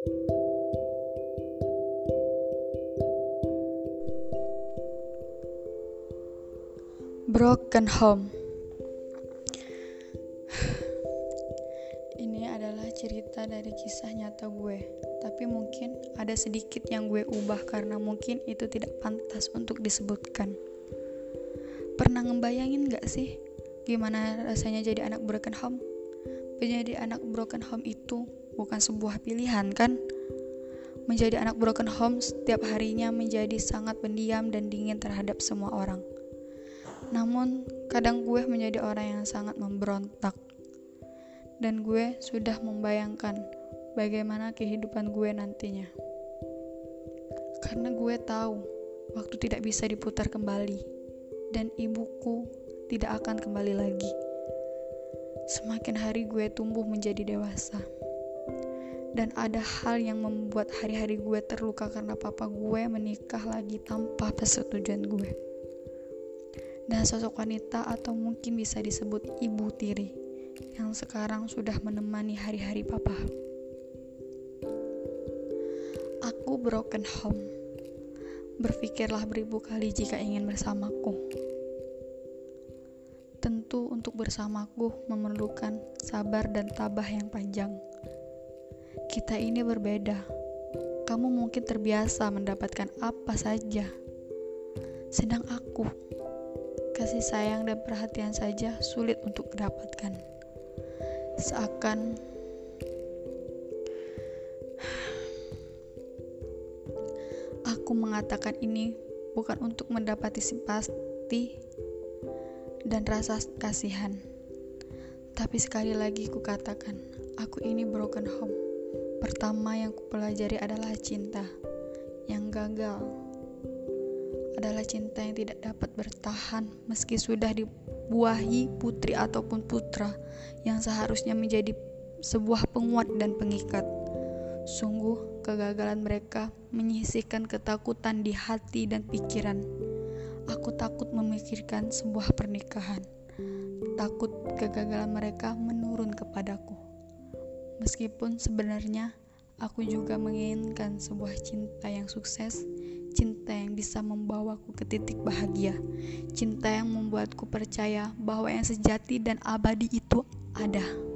Broken Home Ini adalah cerita dari kisah nyata gue Tapi mungkin ada sedikit yang gue ubah karena mungkin itu tidak pantas untuk disebutkan Pernah ngebayangin gak sih gimana rasanya jadi anak broken home? Menjadi anak broken home itu bukan sebuah pilihan kan? Menjadi anak broken home setiap harinya menjadi sangat pendiam dan dingin terhadap semua orang namun, kadang gue menjadi orang yang sangat memberontak. Dan gue sudah membayangkan bagaimana kehidupan gue nantinya. Karena gue tahu waktu tidak bisa diputar kembali dan ibuku tidak akan kembali lagi. Semakin hari gue tumbuh menjadi dewasa. Dan ada hal yang membuat hari-hari gue terluka karena papa gue menikah lagi tanpa persetujuan gue dan sosok wanita atau mungkin bisa disebut ibu tiri yang sekarang sudah menemani hari-hari papa. Aku broken home. Berpikirlah beribu kali jika ingin bersamaku. Tentu untuk bersamaku memerlukan sabar dan tabah yang panjang. Kita ini berbeda. Kamu mungkin terbiasa mendapatkan apa saja. Sedang aku kasih sayang dan perhatian saja sulit untuk didapatkan. Seakan aku mengatakan ini bukan untuk mendapati simpati dan rasa kasihan. Tapi sekali lagi ku katakan, aku ini broken home. Pertama yang kupelajari adalah cinta yang gagal adalah cinta yang tidak dapat bertahan meski sudah dibuahi putri ataupun putra yang seharusnya menjadi sebuah penguat dan pengikat. Sungguh, kegagalan mereka menyisihkan ketakutan di hati dan pikiran. Aku takut memikirkan sebuah pernikahan. Takut kegagalan mereka menurun kepadaku. Meskipun sebenarnya aku juga menginginkan sebuah cinta yang sukses cinta yang bisa membawaku ke titik bahagia, cinta yang membuatku percaya bahwa yang sejati dan abadi itu ada.